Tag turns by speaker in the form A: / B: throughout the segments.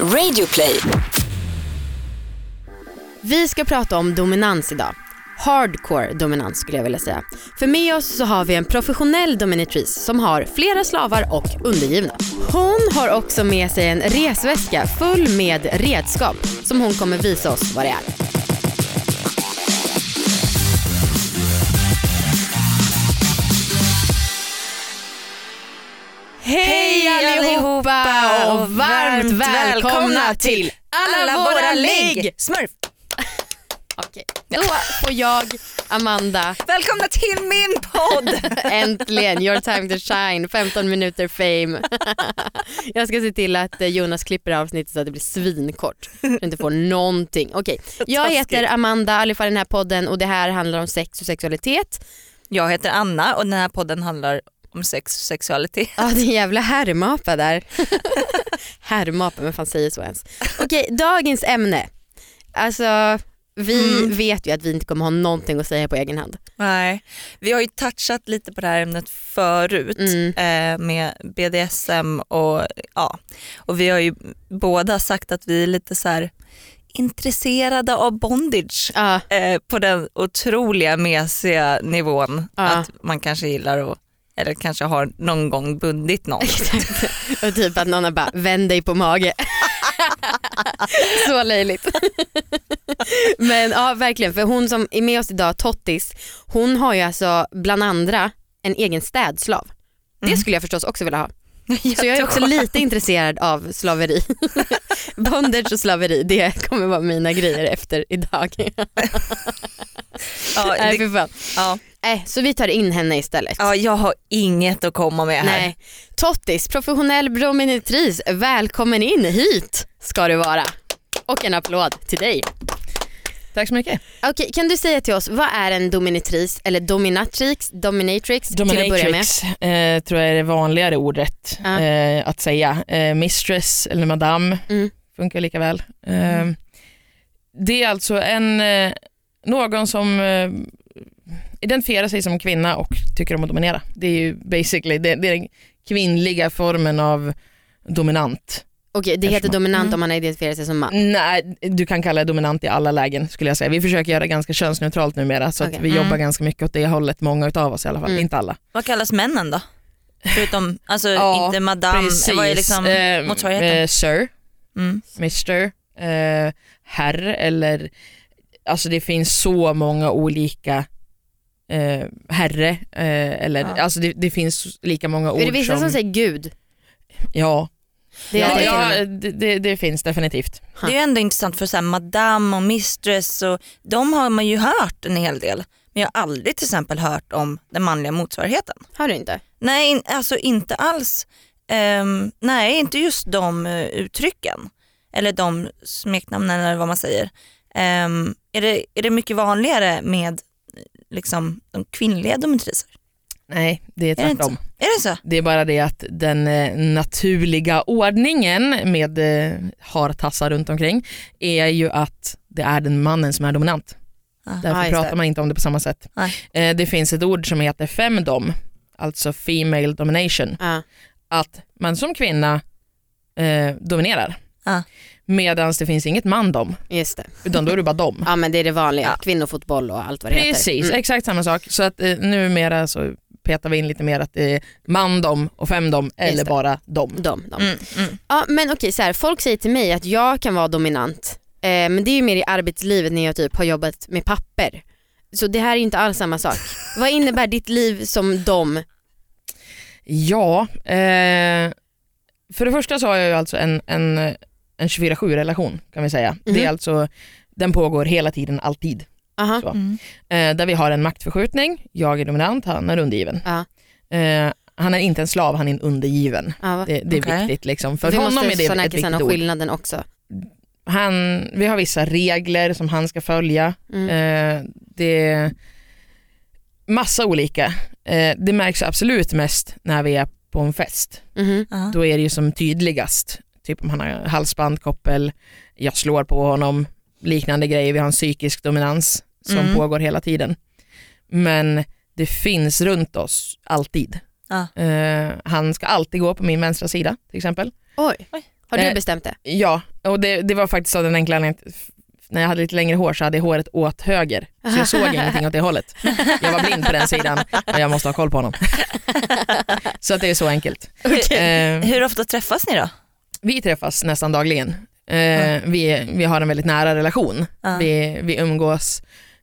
A: Radioplay.
B: Vi ska prata om dominans idag. Hardcore dominans skulle jag vilja säga. För med oss så har vi en professionell dominatrix som har flera slavar och undergivna. Hon har också med sig en resväska full med redskap som hon kommer visa oss vad det är. Allihopa och varmt välkomna till alla våra ligg!
C: Smurf!
B: Okej, då får jag, Amanda,
C: Välkomna till min podd!
B: äntligen your time to shine, 15 minuter fame. Jag ska se till att eh, Jonas klipper avsnittet så att det blir svinkort. Du inte får någonting. Okej, jag heter Amanda, allihopa i den här podden och det här handlar om sex och sexualitet.
C: Jag heter Anna och den här podden handlar om sex och sexualitet.
B: Ja, det är en jävla herrmapa där. herrmapa, vem fan säger så ens? Okej, dagens ämne. Alltså, vi
C: Mm.
B: vet ju att vi inte kommer ha någonting att säga på egen hand.
C: Nej, vi har ju touchat lite på det här ämnet förut
B: Mm.
C: eh, med BDSM och ja, och vi har ju båda sagt att vi är lite så här intresserade av bondage
B: Ja,
C: eh, på den otroliga mesiga nivån
B: Ja.
C: att man kanske gillar att eller kanske har någon gång bundit någon.
B: exakt. Och typ att någon har bara, vänd dig på mage. så löjligt. Men ja verkligen, för hon som är med oss idag, Tottis, hon har ju alltså bland andra en egen städslav. Det
C: Mm.
B: skulle jag förstås också vilja ha. Så jag är också lite intresserad av slaveri. Bondage och slaveri, det kommer vara mina grejer efter idag.
C: Ja,
B: Nej,
C: det,
B: fy fan.
C: ja.
B: Nej, så vi tar in henne istället.
C: ja, jag har inget att komma med här.
B: Nej. Tottis, professionell dominatrice, välkommen in hit ska du vara. Och en applåd till dig.
D: Tack så mycket.
B: Okej, kan du säga till oss, vad är en dominatrix eller dominatrix, dominatrix, till att börja med?
D: Dominatrix eh, tror jag är det vanligare ordet
B: Ja.
D: eh, att säga. Eh, mistress eller madame
B: Mm.
D: funkar lika väl. Eh, Det är alltså en, eh, någon som identifierar sig som kvinna och tycker om att dominera. Det är ju basically det, det är den kvinnliga formen av dominant.
B: Okej, det heter dominant
C: Mm.
B: om man identifierar sig som man.
D: Nej, du kan kalla det dominant i alla lägen skulle jag säga. Vi försöker göra det ganska könsneutralt numera så
B: Okej.
D: att vi
C: Mm.
D: jobbar ganska mycket åt det hållet, många utav oss i alla fall,
B: Mm.
D: inte alla.
C: Vad kallas männen då? Förutom, alltså
D: Ja,
C: inte madame, vad är liksom
D: Eh,
C: motsvarigheten?
D: eh, sir,
C: Mm.
D: Mr, eh, herr eller alltså det finns så många olika eh, herre eh, eller
C: Ja.
D: alltså det, det finns lika många ord
B: är det vissa som,
D: som,
B: säger gud?
D: ja,
B: Det
D: ja,
B: det
D: ja det, det, finns definitivt.
C: Det är ju ändå intressant för så här, madame och mistress och de har man ju hört en hel del. Men jag har aldrig till exempel hört om den manliga motsvarigheten.
B: Har du inte?
C: Nej, in, alltså inte alls. Ehm, nej, inte just de eh, uttrycken. Eller de smeknamnen eller vad man säger. Ehm, är, det, är det mycket vanligare med liksom, de kvinnliga dominatriser?
D: Nej, det är
C: Är det inte
D: tvärtom.
C: Är det så?
D: Det är bara det att den eh, naturliga ordningen med eh, hartassar runt omkring är ju att det är den mannen som är dominant.
C: Ah.
D: Därför
B: just
D: pratar man inte om det på samma sätt. Eh, det finns ett ord som heter femdom, alltså female domination. Att man som kvinna eh, dominerar. Medan det finns inget mandom,
B: Just det.
D: utan då är det bara dom.
B: Ja men det är det vanliga,
C: Ja.
B: kvinnofotboll och allt vad det
D: Precis,
B: heter. Mm.
D: exakt samma sak. Så att eh, numera så petar vi in lite mer att det är mandom och femdom eller
B: det.
D: bara dom.
B: De, de.
C: Mm, mm.
B: Ja men okej, så här, folk säger till mig att jag kan vara dominant eh, men det är ju mer i arbetslivet när jag typ har jobbat med papper. Så det här är inte alls samma sak. Vad innebär ditt liv som dom?
D: Ja, eh, för det första så har jag ju alltså en, en, en 24-7 relation kan vi säga. Det
B: Mhm.
D: är alltså, den pågår hela tiden, alltid.
B: Aha.
D: Så.
C: Mm.
D: Eh, där vi har en maktförskjutning, jag är dominant, han är undergiven.
B: Ja.
D: Eh, han är inte en slav, han är en undergiven. Det, det är
C: Okej.
D: viktigt liksom. För
B: vi
D: honom är det ett viktigt ord.
B: skillnaden också.
D: Han, vi har vissa regler som han ska följa.
B: Mm.
D: Eh, det är massa olika. Eh, det märks absolut mest när vi är på en fest.
B: Mhm.
C: Ja.
D: Då är det ju som tydligast. Typ om han har halsband, koppel, jag slår på honom, liknande grejer. Vi har en psykisk dominans som
C: Mm.
D: pågår hela tiden. Men det finns runt oss alltid.
C: Ja.
D: Eh, han ska alltid gå på min vänstra sida till exempel.
B: Oj.
C: Oj.
B: Har du
D: Eh,
B: bestämt det?
D: Ja, och det, det var faktiskt av den enkla anledningen när jag hade lite längre hår så hade jag håret åt höger. Så jag såg ingenting åt det hållet. Jag var blind på den sidan och jag måste ha koll på honom. Så att det är så enkelt. Eh,
C: Hur ofta träffas ni då?
D: Vi träffas nästan dagligen. Eh, vi, vi har en väldigt nära relation.
C: Ja.
D: Vi, vi umgås.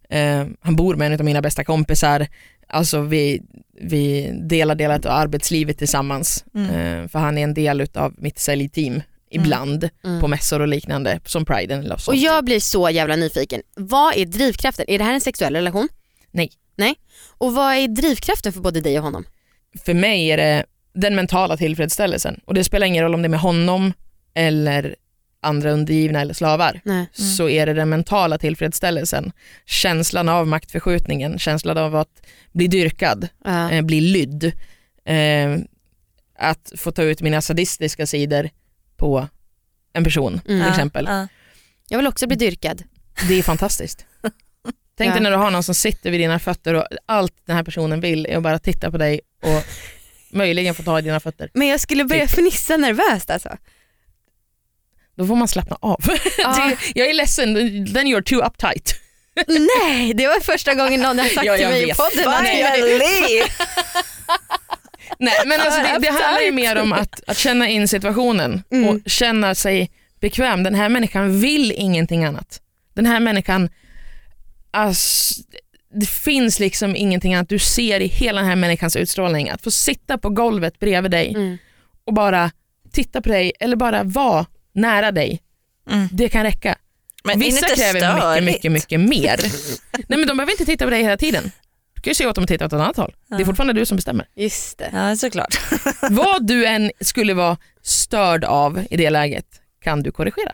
D: Eh, han bor med en av mina bästa kompisar. Alltså vi, vi delar delar av arbetslivet tillsammans.
C: Mm.
D: Eh, för han är en del av mitt säljteam ibland
B: Mm.
D: på mässor och liknande som Pride eller sånt.
B: Och jag blir så jävla nyfiken. Vad är drivkraften? Är det här en sexuell relation?
D: Nej.
B: Nej. Och vad är drivkraften för både dig och honom?
D: För mig är det den mentala tillfredsställelsen och det spelar ingen roll om det är med honom eller andra undergivna eller slavar.
B: Nej.
D: så är det den mentala tillfredsställelsen. Känslan av maktförskjutningen, känslan av att bli dyrkad,
B: Ja.
D: eh, bli lydd. Eh, att få ta ut mina sadistiska sidor på en person till
B: Mm.
D: exempel.
C: Ja.
B: Jag vill också bli dyrkad.
D: Det är fantastiskt. Tänk
B: Ja.
D: dig när du har någon som sitter vid dina fötter och allt den här personen vill är att bara titta på dig och möjligen få ta i dina fötter.
B: Men jag skulle börja
D: Typ.
B: fnissa nervöst alltså.
D: Då får man slappna av. Det- Jag är ledsen, then you're too uptight.
B: Nej, det var första gången någon har sagt
D: Ja,
B: till mig i podden.
C: Finally!
D: Nej men alltså det, det handlar ju mer om att, att känna in situationen
B: Mm.
D: och känna sig bekväm. Den här människan vill ingenting annat. Den här människan, ass, det finns liksom ingenting annat du ser i hela den här människans utstrålning. Att få sitta på golvet bredvid dig
B: Mm.
D: och bara titta på dig eller bara vara nära dig.
C: Mm.
D: Det kan räcka.
C: Men
D: Vissa kräver mycket,
C: störigt.
D: mycket, mycket mer. Nej men de behöver inte titta på dig hela tiden. Du kan ju se åt dem att titta åt ett annat håll. Det är
C: Ja.
D: fortfarande du som bestämmer.
B: Just det.
C: Ja, såklart.
D: Vad du än skulle vara störd av i det läget kan du korrigera.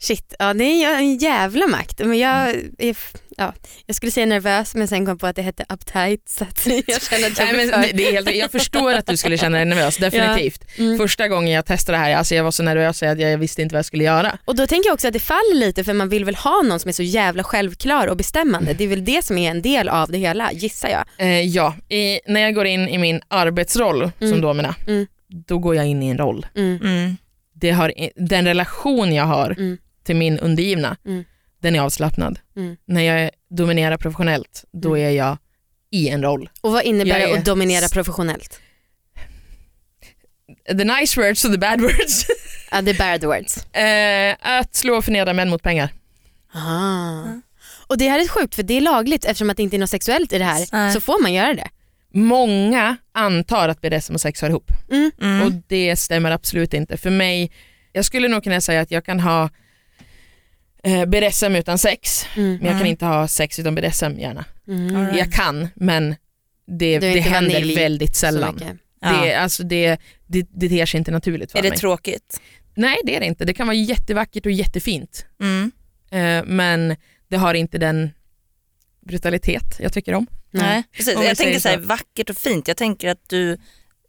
B: Shit, ja, det är en jävla makt. Men jag, är, f- ja, jag skulle säga nervös men sen kom jag på att det hette uptight så att jag känner att jag
D: Nej, men
B: för-
D: det, är helt, jag förstår att du skulle känna dig nervös, definitivt.
B: Mm.
D: Första gången jag testade det här, alltså jag var så nervös att jag visste inte vad jag skulle göra.
B: Och då tänker jag också att det faller lite för man vill väl ha någon som är så jävla självklar och bestämmande. Det är väl det som är en del av det hela, gissar jag.
D: Eh, ja, i, när jag går in i min arbetsroll som
B: Mm.
D: domina,
B: Mm.
D: då går jag in i en roll.
B: Mm.
C: Mm.
D: Det har, den relation jag har
B: Mm.
D: Till min undergivna,
B: Mm.
D: den är avslappnad.
B: Mm.
D: När jag dominerar professionellt, då
B: Mm.
D: är jag i en roll.
B: Och vad innebär
D: Jag
B: det att dominera professionellt?
D: The nice words och the bad words.
B: Ja, det är bad words.
D: eh, att slå och förnedra män mot pengar.
B: Aha. Och det här är sjukt för det är lagligt eftersom att det inte är något sexuellt i det här
C: Nej.
B: så får man göra det.
D: Många antar att BDSM och sex hör ihop
B: Mm.
C: Mm.
D: och det stämmer absolut inte. För mig, jag skulle nog kunna säga att jag kan ha eh, BDSM utan sex,
B: Mm.
D: men jag kan
C: Mm.
D: inte ha sex utan BDSM gärna.
B: Mm.
D: Jag kan, men det, det händer väldigt sällan.
C: Ja.
D: Det, alltså det, det, det ter sig inte naturligt för
C: är det
D: mig.
C: tråkigt?
D: Nej det är det inte. Det kan vara jättevackert och jättefint.
C: Mm.
D: Eh, men det har inte den brutalitet jag tycker om.
C: Nej. Precis.
D: Om
C: Jag tänker så här,
D: så.
C: vackert och fint. Jag tänker att du,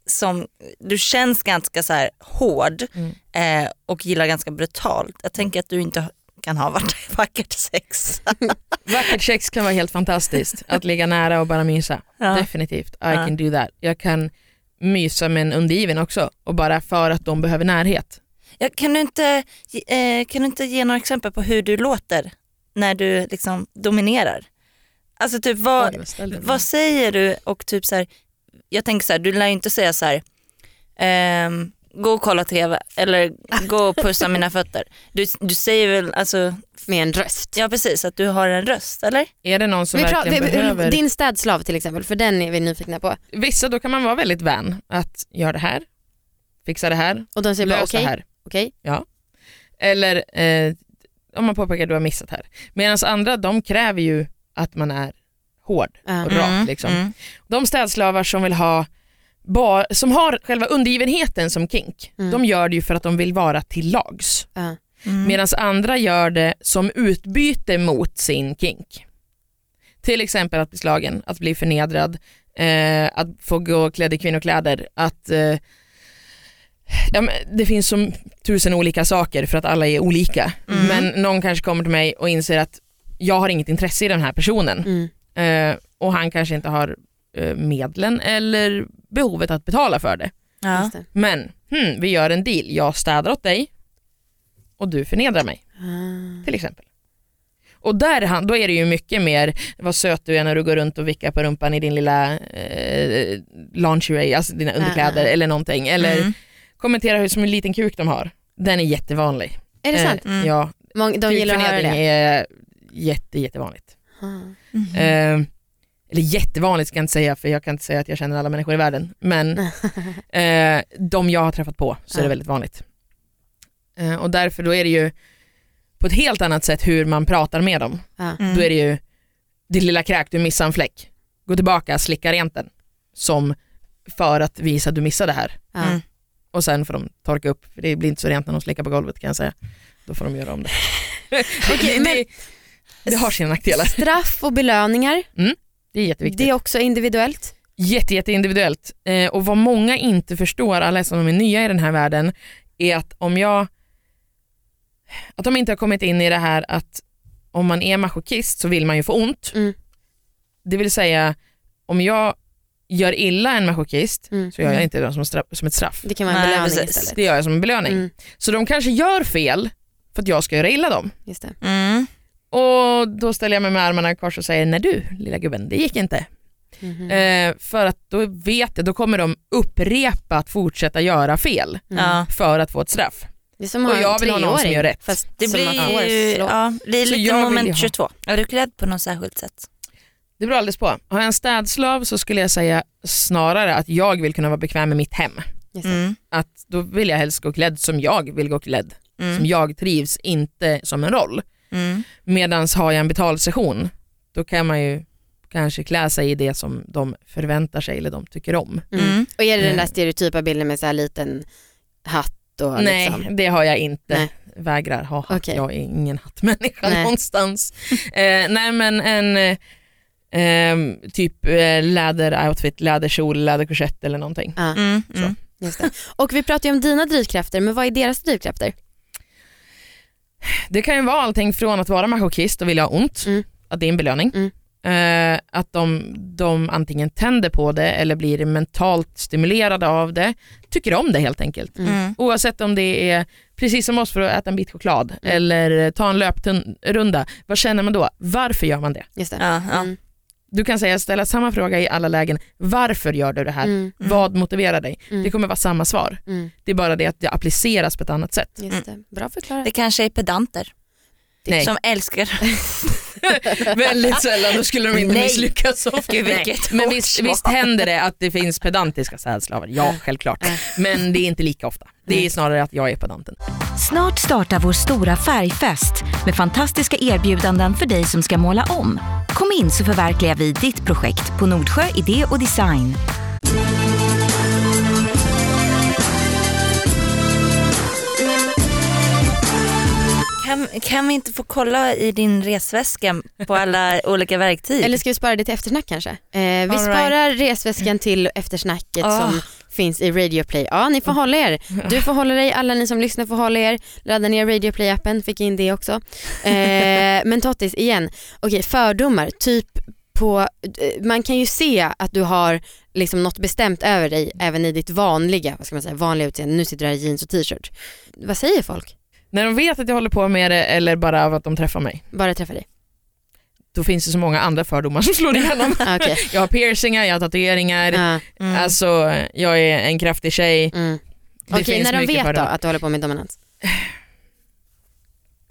C: som, du känns ganska så här hård
D: Mm.
C: eh, och gillar ganska brutalt. Jag tänker att du inte kan ha vackert, vackert sex.
D: Vackert sex kan vara helt fantastiskt. Att ligga nära och bara mysa.
C: Ja.
D: Definitivt, I
C: Ja.
D: can do that. Jag kan mysa med en undergiven också och bara för att de behöver närhet.
C: Ja, kan, du inte, eh, kan du inte ge några exempel på hur du låter när du liksom dominerar? Alltså typ vad, vad säger du och typ så här, jag tänker så här, du lär ju inte säga så här, ehm, gå och kolla TV eller gå och pussa mina fötter. Du, du säger väl, alltså,
B: Med en röst.
C: ja precis att du har en röst eller?
D: Är det någon som
B: Vi
D: verkligen
B: pratar, vi,
D: behöver...
B: din städslav till exempel, för den är vi nyfikna på.
D: Vissa då kan man vara väldigt vän att göra det här, fixa det här,
B: Och de säger bara okej,
D: det här.
B: okej.
D: Eller eh, om man påpekar att du har missat här. Medan andra de kräver ju att man är hård
B: Ja.
D: och rak.
C: Mm,
D: Liksom.
C: mm.
D: De städslavar som vill ha ba, som har själva undergivenheten som kink,
B: Mm.
D: de gör det ju för att de vill vara till lags.
B: Ja.
C: Mm.
D: Medan andra gör det som utbyte mot sin kink. Till exempel att bli slagen, att bli förnedrad, eh, att få gå klädd i kvinnokläder, att eh, ja, men det finns så tusen olika saker för att alla är olika.
C: Mm.
D: Men någon kanske kommer till mig och inser att jag har inget intresse i den här personen
B: Mm.
D: eh, och han kanske inte har medlen eller behovet att betala för det.
C: Ja.
B: Det.
D: Men hmm, vi gör en deal, jag städar åt dig och du förnedrar mig
B: Ah.
D: till exempel. Och där, då är det ju mycket mer vad söt du är när du går runt och vickar på rumpan i din lilla eh, lingerie, alltså dina underkläder
B: ah, ah.
D: eller någonting. Eller
C: Mm.
D: kommentera hur som en liten kuk de har. Den är jättevanlig.
B: Är det sant?
C: Mm.
D: Ja,
B: De gillar att höra det?
D: är jätte, jättevanligt.
C: Mhm.
D: Eh, eller jättevanligt ska jag inte säga för jag kan inte säga att jag känner alla människor i världen. Men eh, de jag har träffat på så är det väldigt vanligt. Eh, och därför då är det ju på ett helt annat sätt hur man pratar med dem.
C: Mm.
D: Då är det ju, ditt lilla kräk, du missade en fläck. Gå tillbaka, slicka rent den. Som för att visa att du missade det här.
C: Mm.
D: Och sen får de torka upp, för det blir inte så rent när de slickar på golvet kan jag säga. Då får de göra om det. Det,
B: men-
D: det har sina nackdelar.
B: Straff och belöningar,
D: Det är jätteviktigt.
B: det är också individuellt.
D: Jätte, jätte individuellt. Eh, och vad många inte förstår, alla som är nya i den här världen, är att om jag att de inte har kommit in i det här att om man är masochist så vill man ju få ont.
B: Mm.
D: Det vill säga, om jag gör illa en masochist
B: Mm.
D: så gör jag
C: Mm.
D: inte det som, straff, som ett straff.
B: Det kan vara en
C: Nej,
B: belöning
C: precis.
B: istället.
D: Det gör jag som en belöning.
B: Mm.
D: Så de kanske gör fel för att jag ska göra illa dem.
B: Just det.
C: Mm.
D: Och då ställer jag mig med armarna i kors och säger, nej du lilla gubben, det gick inte.
B: Mhm.
D: Eh, för att då vet jag, då kommer de upprepa att fortsätta göra fel
B: Mm.
D: För att få ett straff.
B: Det är som
D: Och jag vill ha någon som gör rätt.
B: Fast
C: Det
B: som
C: blir,
B: slå.
C: ja, det är
D: Så
C: lite
D: jag vill ju
C: moment
D: ha-
C: 22. Är du klädd på något särskilt sätt?
D: Det beror alldeles på. Har jag en städslav så skulle jag säga snarare att jag vill kunna vara bekväm med mitt hem.
C: Mm.
D: Att då vill jag helst gå klädd som jag vill gå klädd. Som
C: Mm.
D: jag trivs, inte som en roll.
C: Mm.
D: Medan har jag en betalsession, då kan man ju kanske klä sig i det som de förväntar sig eller de tycker om.
B: Mm.
C: Mm.
B: Och är det den där
D: Eh.
B: stereotypa bilden med så här liten hatt och
D: Nej,
B: liksom?
D: det har jag inte.
B: Nej.
D: Vägrar ha hatt.
B: Okej.
D: Jag är ingen hattmänniska
B: Nej.
D: någonstans. eh, nej men en eh, ehm, typ eh, läderoutfit, läderkjol, läderkorsett eller någonting.
B: Ja,
C: Mm.
D: Så.
C: Mm.
B: just det. Och vi pratar ju om dina drivkrafter, men vad är deras drivkrafter?
D: Det kan ju vara allting från att vara masochist och vilja ha ont,
B: Mm.
D: att det är en belöning.
B: Mm.
D: Eh, att de, de antingen tänder på det eller blir mentalt stimulerade av det, tycker om det helt enkelt.
B: Mm.
C: Mm.
D: Oavsett om det är precis som oss för att äta en bit choklad
B: Mm.
D: eller ta en löprunda, vad känner man då? Varför gör man det?
B: Just det.
C: Ja, ja.
B: Mm.
D: Du kan säga, ställa samma fråga i alla lägen. Varför gör du det här?
B: Mm.
D: Vad motiverar dig?
B: Mm.
D: Det kommer vara samma svar.
B: Mm.
D: Det är bara det att det appliceras på ett annat sätt.
B: Just det. Bra förklarat.
C: Det kanske är pedanter
D: Nej.
C: som älskar
D: Väldigt sällan, då skulle de inte
C: Nej.
D: misslyckas så ofta.
C: Gud,
D: Nej.
C: vilket
D: Men visst, visst händer det att det finns pedantiska städslavar, ja
B: Ja.
D: självklart.
B: Ja.
D: Men det är inte lika ofta. Det är snarare att jag är pedanten.
A: Snart startar vår stora färgfest med fantastiska erbjudanden för dig som ska måla om. Kom in så förverkligar vi ditt projekt på Nordsjö Idé och Design.
C: Kan, kan vi inte få kolla i din resväska på alla olika verktyg?
B: Eller ska vi spara det till eftersnack kanske? Eh, vi
C: All right.
B: sparar resväskan till eftersnacket
C: Ah.
B: som finns i Radio Play. Ja, ni får hålla er. Du får hålla dig, alla ni som lyssnar får hålla er. Ladda ner Radio Play-appen, fick in det också. Eh, men Tottis, igen. Okej, fördomar. Typ på, eh, man kan ju se att du har liksom något bestämt över dig även i ditt vanliga, vad ska man säga, vanliga utseende. Nu sitter du här i jeans och t-shirt. Vad säger folk?
D: När de vet att jag håller på med det eller bara av att de träffar mig,
B: Bara träffa dig?
D: då finns det så många andra fördomar som slår igenom.
B: Ah, Okej.
D: Jag har piercingar, jag har tatueringar,
B: Ah,
C: Mm.
D: alltså jag är en kraftig tjej.
B: mm.
D: Det
B: Okej,
D: finns
B: när de vet då att du håller på med dominans?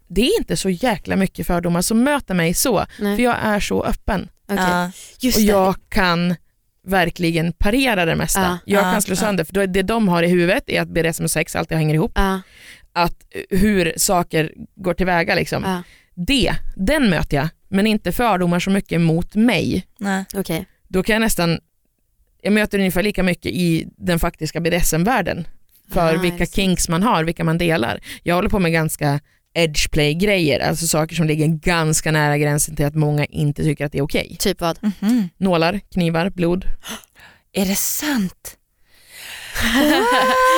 D: Det är inte så jäkla mycket fördomar som möter mig så,
B: Nej.
D: för jag är så öppen.
C: Ja.
B: Just
D: och
B: det.
D: jag kan verkligen parera det mesta.
B: Ja,
D: jag
C: ja,
D: kan slå
C: ja.
D: sönder, för det de har i huvudet är att BDSM och sex alltid hänger ihop. Att eh, hur saker går tillväga liksom.
B: ja.
D: Det, den möter jag, men inte fördomar så mycket mot mig.
C: Nej.
B: okej.
D: Då kan jag nästan, jag möter ungefär lika mycket i den faktiska BDSM-världen. För
B: Ah,
D: vilka kinks man har, vilka man delar. Jag håller på med ganska edgeplay-grejer, alltså saker som ligger ganska nära gränsen till att många inte tycker att det är okej.
B: Typ vad?
C: Mhm.
D: Nålar, knivar, blod.
C: Är det sant?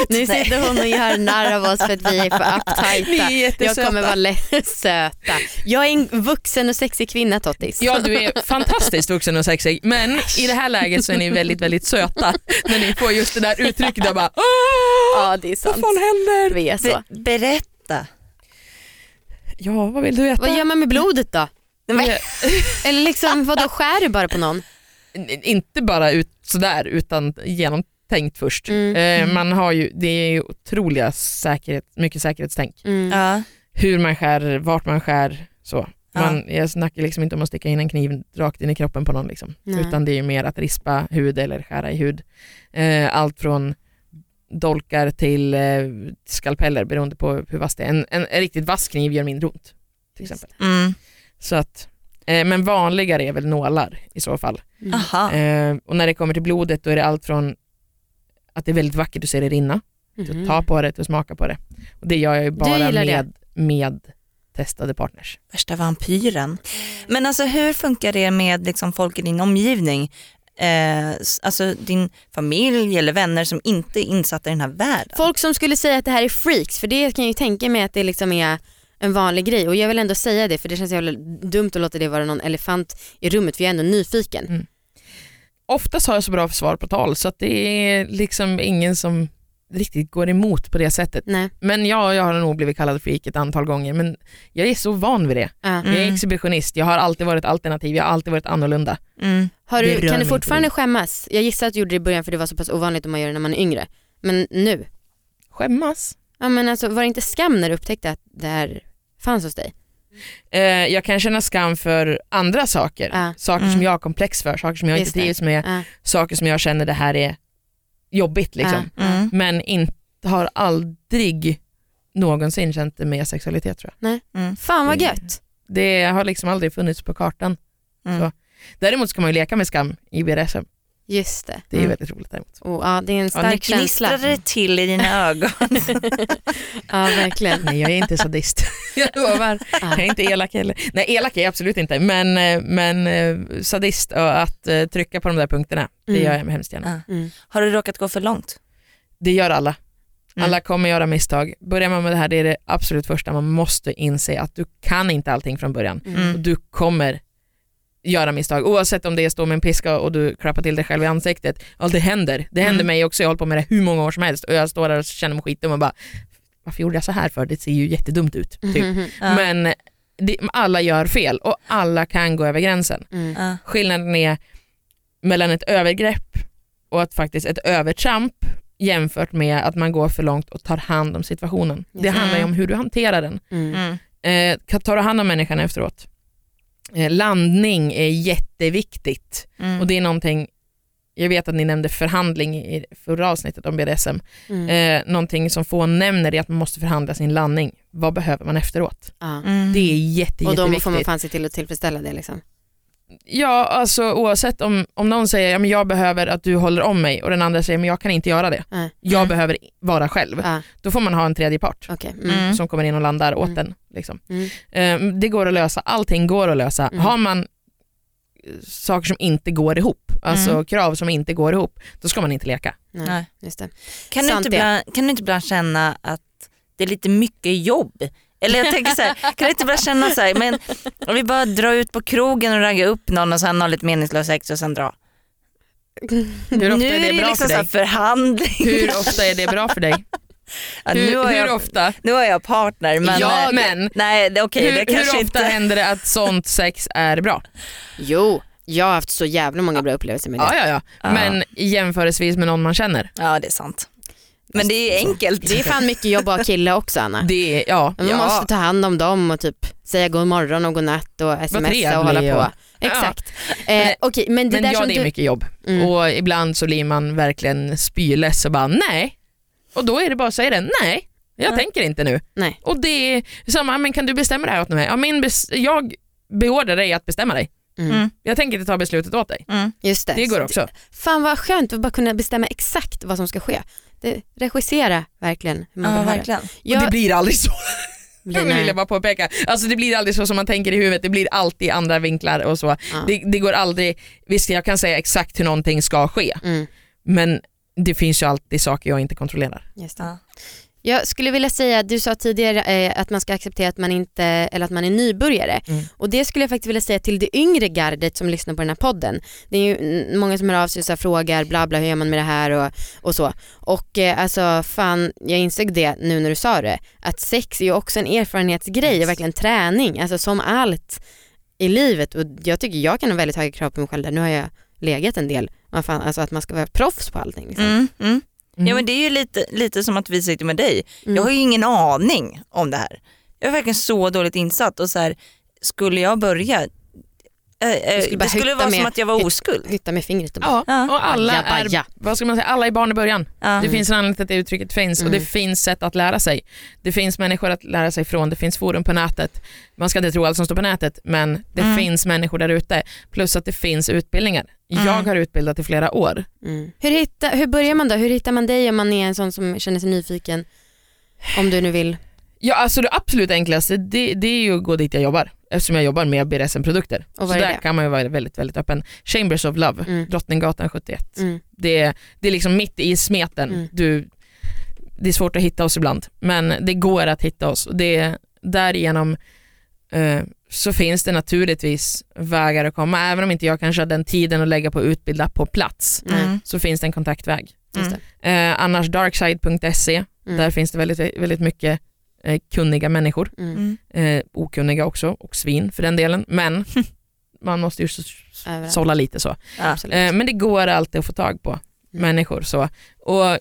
B: Nu sitter hon och gör narr av oss för att vi är för uptighta. Jag kommer vara söta. Jag är en vuxen och sexig kvinna Tottis.
D: Ja du är fantastiskt vuxen och sexig men i det här läget så är ni väldigt väldigt söta när ni får just det där uttrycket där bara
B: Ja det är
D: vad
B: sant.
D: fan händer?
B: Vi är så.
C: Be- berätta.
D: Ja vad vill du veta?
B: Vad gör man med blodet då?
C: Men-
B: Eller liksom vadå skär du bara på någon?
D: Inte bara ut sådär utan genomtänkt först.
B: Mm.
D: Eh, man har ju, det är ju otroliga säkerhet, mycket säkerhetstänk.
B: Mm.
C: Ja.
D: Hur man skär, vart man skär. Så.
C: Ja.
D: Man, Jag snackar liksom inte om att sticka in en kniv rakt in i kroppen på någon. Liksom. Utan det är ju mer att rispa hud eller skära i hud. Eh, allt från dolkar till eh, skalpeller beroende på hur vass det är. En, en, en riktigt vass kniv gör mindre ont. Till exempel.
C: Mm.
D: Så att, men vanligare är väl nålar i så fall.
B: Mm.
C: Aha.
D: Eh, och när det kommer till blodet då är det allt från att det är väldigt vackert att se det rinna,
B: Mhm.
D: att ta på det, att smaka på det. Och det gör jag ju bara med, med testade partners.
C: Värsta vampyren. Men alltså hur funkar det med liksom folk i din omgivning? Eh, alltså din familj eller vänner som inte är insatta i den här världen?
B: Folk som skulle säga att det här är freaks, för det kan jag ju tänka mig att det liksom är en vanlig grej och jag vill ändå säga det för det känns jävla dumt att låta det vara någon elefant i rummet för jag är ändå nyfiken.
D: Oftast har jag så bra svar på tal så att det är liksom ingen som riktigt går emot på det sättet.
B: Nej.
D: Men ja, jag har nog blivit kallad freak ett antal gånger men jag är så van vid det.
B: Ja.
D: Jag är
C: Mm.
D: exhibitionist, jag har alltid varit alternativ, jag har alltid varit annorlunda.
C: Mm.
B: Du, kan du fortfarande skämmas? Jag gissar att du gjorde det i början för det var så pass ovanligt om man gör det när man är yngre. Men nu?
D: Skämmas?
B: Ja, men alltså, var det inte skam när du upptäckte att det här fanns hos dig?
D: Eh, jag kan känna skam för andra saker.
B: Ja.
D: Saker
C: Mm.
D: som jag har komplex för, saker som jag
B: Just
D: inte
B: det.
D: trivs med,
B: Ja.
D: saker som jag känner det här är jobbigt. Liksom.
B: Ja.
C: Mm.
D: Men inte, har aldrig någonsin känt det med sexualitet tror jag.
C: Mm.
B: Fan vad
D: Det-
B: gött.
D: Det har liksom aldrig funnits på kartan.
C: Mm.
D: Så. Däremot ska man ju leka med skam i BDSM.
B: Just det.
D: Det är
C: Mm.
D: väldigt roligt däremot.
B: Oh, ja, det är en
C: Ja, nu
B: stark känsla.
C: gnistrade det till i dina ögon.
B: Ja verkligen.
D: Nej jag är inte sadist. jag lovar. Jag är inte elak heller. Nej elak är jag absolut inte men, men eh, sadist och att eh, trycka på de där punkterna det
B: Mm.
D: gör jag med hemskt gärna.
C: Ja.
B: Mm.
C: Har du råkat gå för långt?
D: Det gör alla.
C: Mm.
D: Alla kommer göra misstag. Börjar man med det här, det är det absolut första. Man måste inse att du kan inte allting från början.
B: Mm.
D: Och du kommer göra misstag. Oavsett om det är stå med en piska och du klappar till dig själv i ansiktet. Ja, det händer. Det händer
C: Mm.
D: mig också. Jag har hållit på med det hur många år som helst och jag står där och känner mig skitdum och bara varför gjorde jag så här för? Det ser ju jättedumt ut. Typ.
B: Mhm.
C: Ja.
D: Men det, alla gör fel och alla kan gå över gränsen.
B: Mm.
C: Ja.
D: Skillnaden är mellan ett övergrepp och att faktiskt ett övertramp jämfört med att man går för långt och tar hand om situationen. Det handlar ju om hur du hanterar den.
B: Mm.
C: Mm.
D: Eh, kan- tar du hand om människan efteråt? Eh, landning är jätteviktigt
C: Mm.
D: och det är någonting jag vet att ni nämnde förhandling i förra avsnittet om BDSM.
B: Mm.
D: Eh, någonting som få nämner är att man måste förhandla sin landning. Vad behöver man efteråt?
C: Mm.
D: Det är jätte,
B: Och då
D: jätteviktigt.
B: får man fan se till att tillfredsställa det liksom.
D: Ja, alltså oavsett om, om någon säger ja, men jag behöver att du håller om mig och den andra säger men jag kan inte göra det.
B: Nej.
D: Jag
C: Mm.
D: behöver vara själv.
B: Ja,
D: Då får man ha en tredje part
B: okej. Mm.
C: Mm.
D: som kommer in och landar åt
B: Mm.
D: den. Liksom.
B: Mm.
D: Eh, det går att lösa, allting går att lösa.
B: Mm.
D: Har man eh, saker som inte går ihop, alltså
C: Mm.
D: krav som inte går ihop, då ska man inte leka.
B: Nej,
C: Nej.
B: just det.
C: Kan, du inte ibland, kan du inte ibland känna att det är lite mycket jobb? Eller jag tänker så här, kan du inte bara känna så här, men om vi bara drar ut på krogen och raggar upp någon och sen har lite meningslös sex och sen dra.
D: Hur ofta
C: nu
D: är det
C: ju
D: bra
C: liksom
D: för dig?
C: förhandling.
D: Hur ofta är det bra för dig?
C: Ja, nu,
D: Hur,
C: har
D: hur
C: jag,
D: ofta?
C: nu har jag partner men,
D: ja, men
C: nej det- okej
D: hur,
C: det kanske
D: hur ofta
C: inte.
D: händer det att sånt sex är bra?
B: Jo, jag har haft så jävla många bra upplevelser med det.
D: Ja, ja. Ja. Men jämförelsevis med någon man känner.
C: Ja det är sant. Men det är enkelt.
B: Det är fan mycket jobb att ha kille också Anna.
D: Det är, ja,
B: Man måste ta hand om dem och typ säga god morgon och god natt och smsa och hålla på.
D: och-
B: Exakt.
D: Men-
B: Eh, Okej, men det
D: men
B: där
D: ja,
B: som
D: det är
B: du...
D: mycket jobb.
B: Mm.
D: Och ibland så blir man verkligen spyless och bara nej. Och då är det bara att säga det, nej, jag
C: Nej.
D: tänker inte nu.
B: Nej.
D: Och det är samma, men kan du bestämma det här åt mig? Ja, min bes- jag beordrar dig att bestämma dig.
B: Mm.
C: Mm.
D: Jag tänker inte ta beslutet åt dig.
C: Mm.
B: Just det.
D: Det går också.
B: Fan vad skönt att bara kunna bestämma exakt vad som ska ske. Det, regissera verkligen hur man
C: Ja
B: vill det.
C: verkligen.
B: Jag,
D: Och det blir aldrig så.
B: blir-
D: vill
B: nej.
D: jag bara påpeka. Alltså det blir aldrig så som man tänker i huvudet, det blir alltid andra vinklar och så.
B: Ja.
D: Det, det går aldrig, visst jag kan säga exakt hur någonting ska ske,
B: Mm.
D: men det finns ju alltid saker jag inte kontrollerar.
B: Just det.
C: Ja.
B: Jag skulle vilja säga, du sa tidigare eh, att man ska acceptera att man inte, eller att man är nybörjare.
D: Mm.
B: Och det skulle jag faktiskt vilja säga till det yngre gardet som lyssnar på den här podden. Det är ju många som hör av sig och frågar bla bla hur gör man med det här och, och så. Och eh, alltså fan, jag insåg det nu när du sa det, att sex är ju också en erfarenhetsgrej och verkligen träning, alltså som allt i livet. Och jag tycker jag kan ha väldigt höga krav på mig själv där. Nu har jag legat en del, Man fan, alltså att man ska vara proffs på allting. Liksom.
C: Mm, mm.
D: Mm.
C: Ja men det är ju lite, lite som att vi sitter med dig.
B: Mm.
C: Jag har ju ingen aning om det här. Jag är verkligen så dåligt insatt och så här, skulle jag börja, eh, eh,
B: skulle
C: det skulle vara
B: med-
C: som att jag var oskuld.
B: Hytta med fingret och bara,
D: Ja, och alla
B: Baja, baja.
D: är, vad ska man säga, alla är barn i början.
C: Ja.
D: Det finns en anledning till att det uttrycket finns och
B: Mm.
D: det finns sätt att lära sig. Det finns människor att lära sig från, det finns forum på nätet. Man ska inte tro allt som står på nätet men det
C: Mm.
D: finns människor där ute. Plus att det finns utbildningar.
C: Mm.
D: Jag har utbildat i flera år.
B: Mm. Hur, hitta, hur börjar man då? Hur hittar man dig om man är en sån som känner sig nyfiken? Om du nu vill.
D: Ja, alltså det absolut enklaste det, det är ju att gå dit jag jobbar eftersom jag jobbar med BDSM-produkter. Så
B: är
D: där
B: det?
D: kan man ju vara väldigt, väldigt öppen. Chambers of Love,
B: Mm.
D: Drottninggatan 71.
B: Mm.
D: Det, det är liksom mitt i smeten.
B: Mm.
D: Du, det är svårt att hitta oss ibland, men det går att hitta oss. Det, därigenom eh, så finns det naturligtvis vägar att komma. Även om inte jag kanske har den tiden att lägga på att utbilda på plats.
C: Mm.
D: så finns det en kontaktväg.
B: Det.
D: Eh, annars darkside.se,
B: Mm.
D: där finns det väldigt, väldigt mycket eh, kunniga människor.
B: Mm.
C: Mm.
D: Eh, okunniga också, och svin för den delen. Men man måste ju sålla lite så.
C: Ja.
D: Eh, men det går alltid att få tag på
B: Mm.
D: människor. så. Och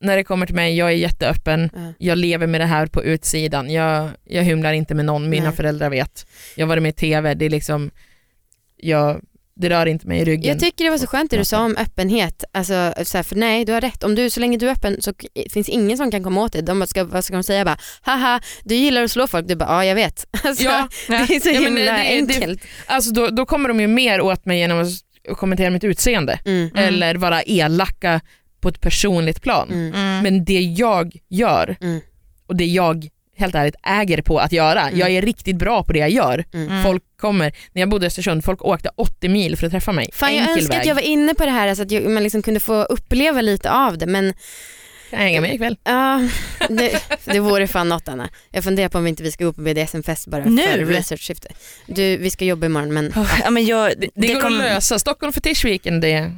D: när det kommer till mig, jag är jätteöppen.
B: Ja.
D: Jag lever med det här på utsidan. Jag, jag hymlar inte med någon, mina
B: Nej.
D: föräldrar vet. Jag har varit med i TV, det är liksom, jag, det rör inte mig i ryggen.
B: Jag tycker det var så skönt det du sa om öppenhet. Alltså, så här, för nej, du har rätt. Om du, så länge du är öppen så finns ingen som kan komma åt dig. De ska, vad ska de säga? Bara, Haha, du gillar att slå folk. Du bara, ja jag vet. Alltså,
D: Ja,
B: det är så
D: Ja,
B: himla
D: det- det-
B: enkelt.
D: alltså då, då kommer de ju mer åt mig genom att kommentera mitt utseende.
B: Mm.
C: Mm.
D: Eller vara elaka på ett personligt plan.
B: Mm.
C: Mm.
D: Men det jag gör
B: Mm.
D: och det jag helt ärligt äger på att göra,
B: Mm.
D: jag är riktigt bra på det jag gör.
B: Mm.
D: Folk kommer, när jag bodde i Östersund, folk åkte 80 mil för att träffa mig.
B: Fan, jag
D: Enkel
B: önskar
D: väg.
B: att jag var inne på det här, alltså att jag, man liksom kunde få uppleva lite av det. Men
D: Kan jag hänga med ikväll?
B: ja, det, det vore fan något Anna. Jag funderar på om inte vi ska gå på BDSM-fest bara
C: Nu?
B: för research-syfte. Du, vi ska jobba imorgon men
C: Ja, men jag,
D: Det, det, går
C: kommer-
D: att lösa. Stockholm Fetish Weekend det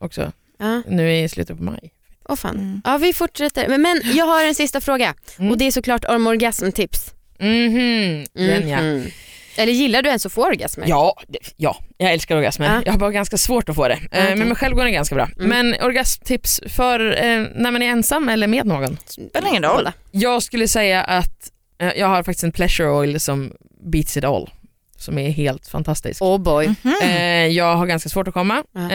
D: också,
B: ja,
D: nu i slutet på maj.
B: åh fan.
C: Mm.
B: Ja, vi fortsätter. Men, men jag har en sista fråga
D: Mm.
B: och det är såklart om orgasmtips.
D: Mhm, den ja.
B: Mhm. Eller gillar du ens att få orgasmer?
D: Ja, det, ja, jag älskar orgasmer.
B: Ja.
D: Jag har bara ganska svårt att få det. Eh,
B: okej.
D: Men med själv går det ganska bra.
B: Mm.
D: Men orgasmtips för eh, när man är ensam eller med någon?
C: Spelar ingen roll.
D: Jag skulle säga att eh, jag har faktiskt en pleasure oil som beats it all. Som är helt fantastisk.
B: Oh boy.
C: Mhm.
D: Eh, jag har ganska svårt att komma.
B: Ja.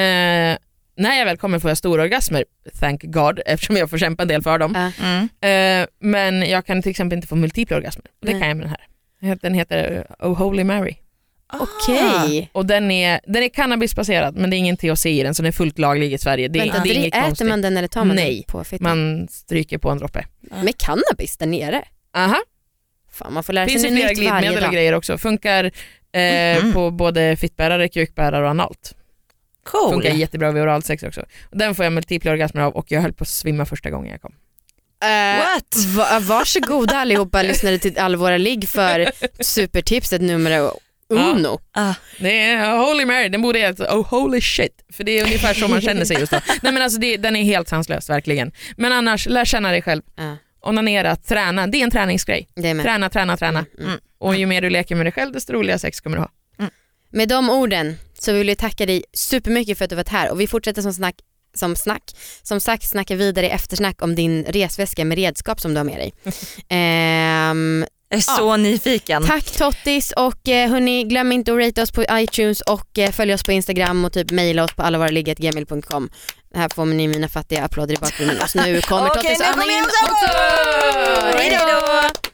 D: Eh, när jag väl kommer får jag stora orgasmer, thank God, eftersom jag får kämpa en del för dem.
C: Mm.
D: Eh, men jag kan till exempel inte få multipla orgasmer. Det
B: Nej.
D: kan jag med den här. Den heter Oh Holy Mary.
B: Okej.
D: Och den är, den är cannabisbaserad men det är ingen THC i den så den är fullt laglig i Sverige. Det,
B: Vänta,
D: det är inget
B: äter
D: konstigt.
B: man den eller tar man
D: Nej.
B: den på fittan?
D: Man stryker på en droppe.
B: Med cannabis där nere?
D: Aha.
B: Fan, man får lära
D: Det finns
B: sig
D: ju
B: något
D: flera
B: nytt varje
D: glidmedel och
B: dag.
D: grejer också. Funkar eh,
C: Mhm.
D: på både fittbärare, kukbärare och analt.
C: Cool.
D: Funkar jättebra vid oralsex också. Och Den får jag multipla orgasmer av och jag höll på att svimma första gången jag kom.
B: Eh,
C: What?
B: Va, varsågoda allihopa lyssnare till all våra ligg för supertipset nummer uno.
C: Ah.
D: Det är Holy Mary, den borde heta Oh Holy Shit. För det är ungefär så man känner sig just då. Nej men alltså det, den är helt sanslös verkligen. Men annars, lär känna dig själv.
B: Ja,
D: Onanera, träna. Det är en träningsgrej. Träna, träna, träna.
B: Mm, mm.
D: Och ju mer du leker med dig själv desto roligare sex kommer du ha.
B: Med de orden så vill vi tacka dig supermycket för att du varit här och vi fortsätter som snack som snack. Som sagt snacka vidare i eftersnack om din resväska med redskap som du har med dig. Ehm,
C: Jag är så nyfiken.
B: tack Tottis och eh, hörni, glöm inte att rate oss på iTunes och eh, följ oss på Instagram och typ mejla oss på allavaraligget.gmail.com. Här får ni mina fattiga applåder i bakgrunden och nu kommer Tottis Anna in också.
C: också.
B: Hej då!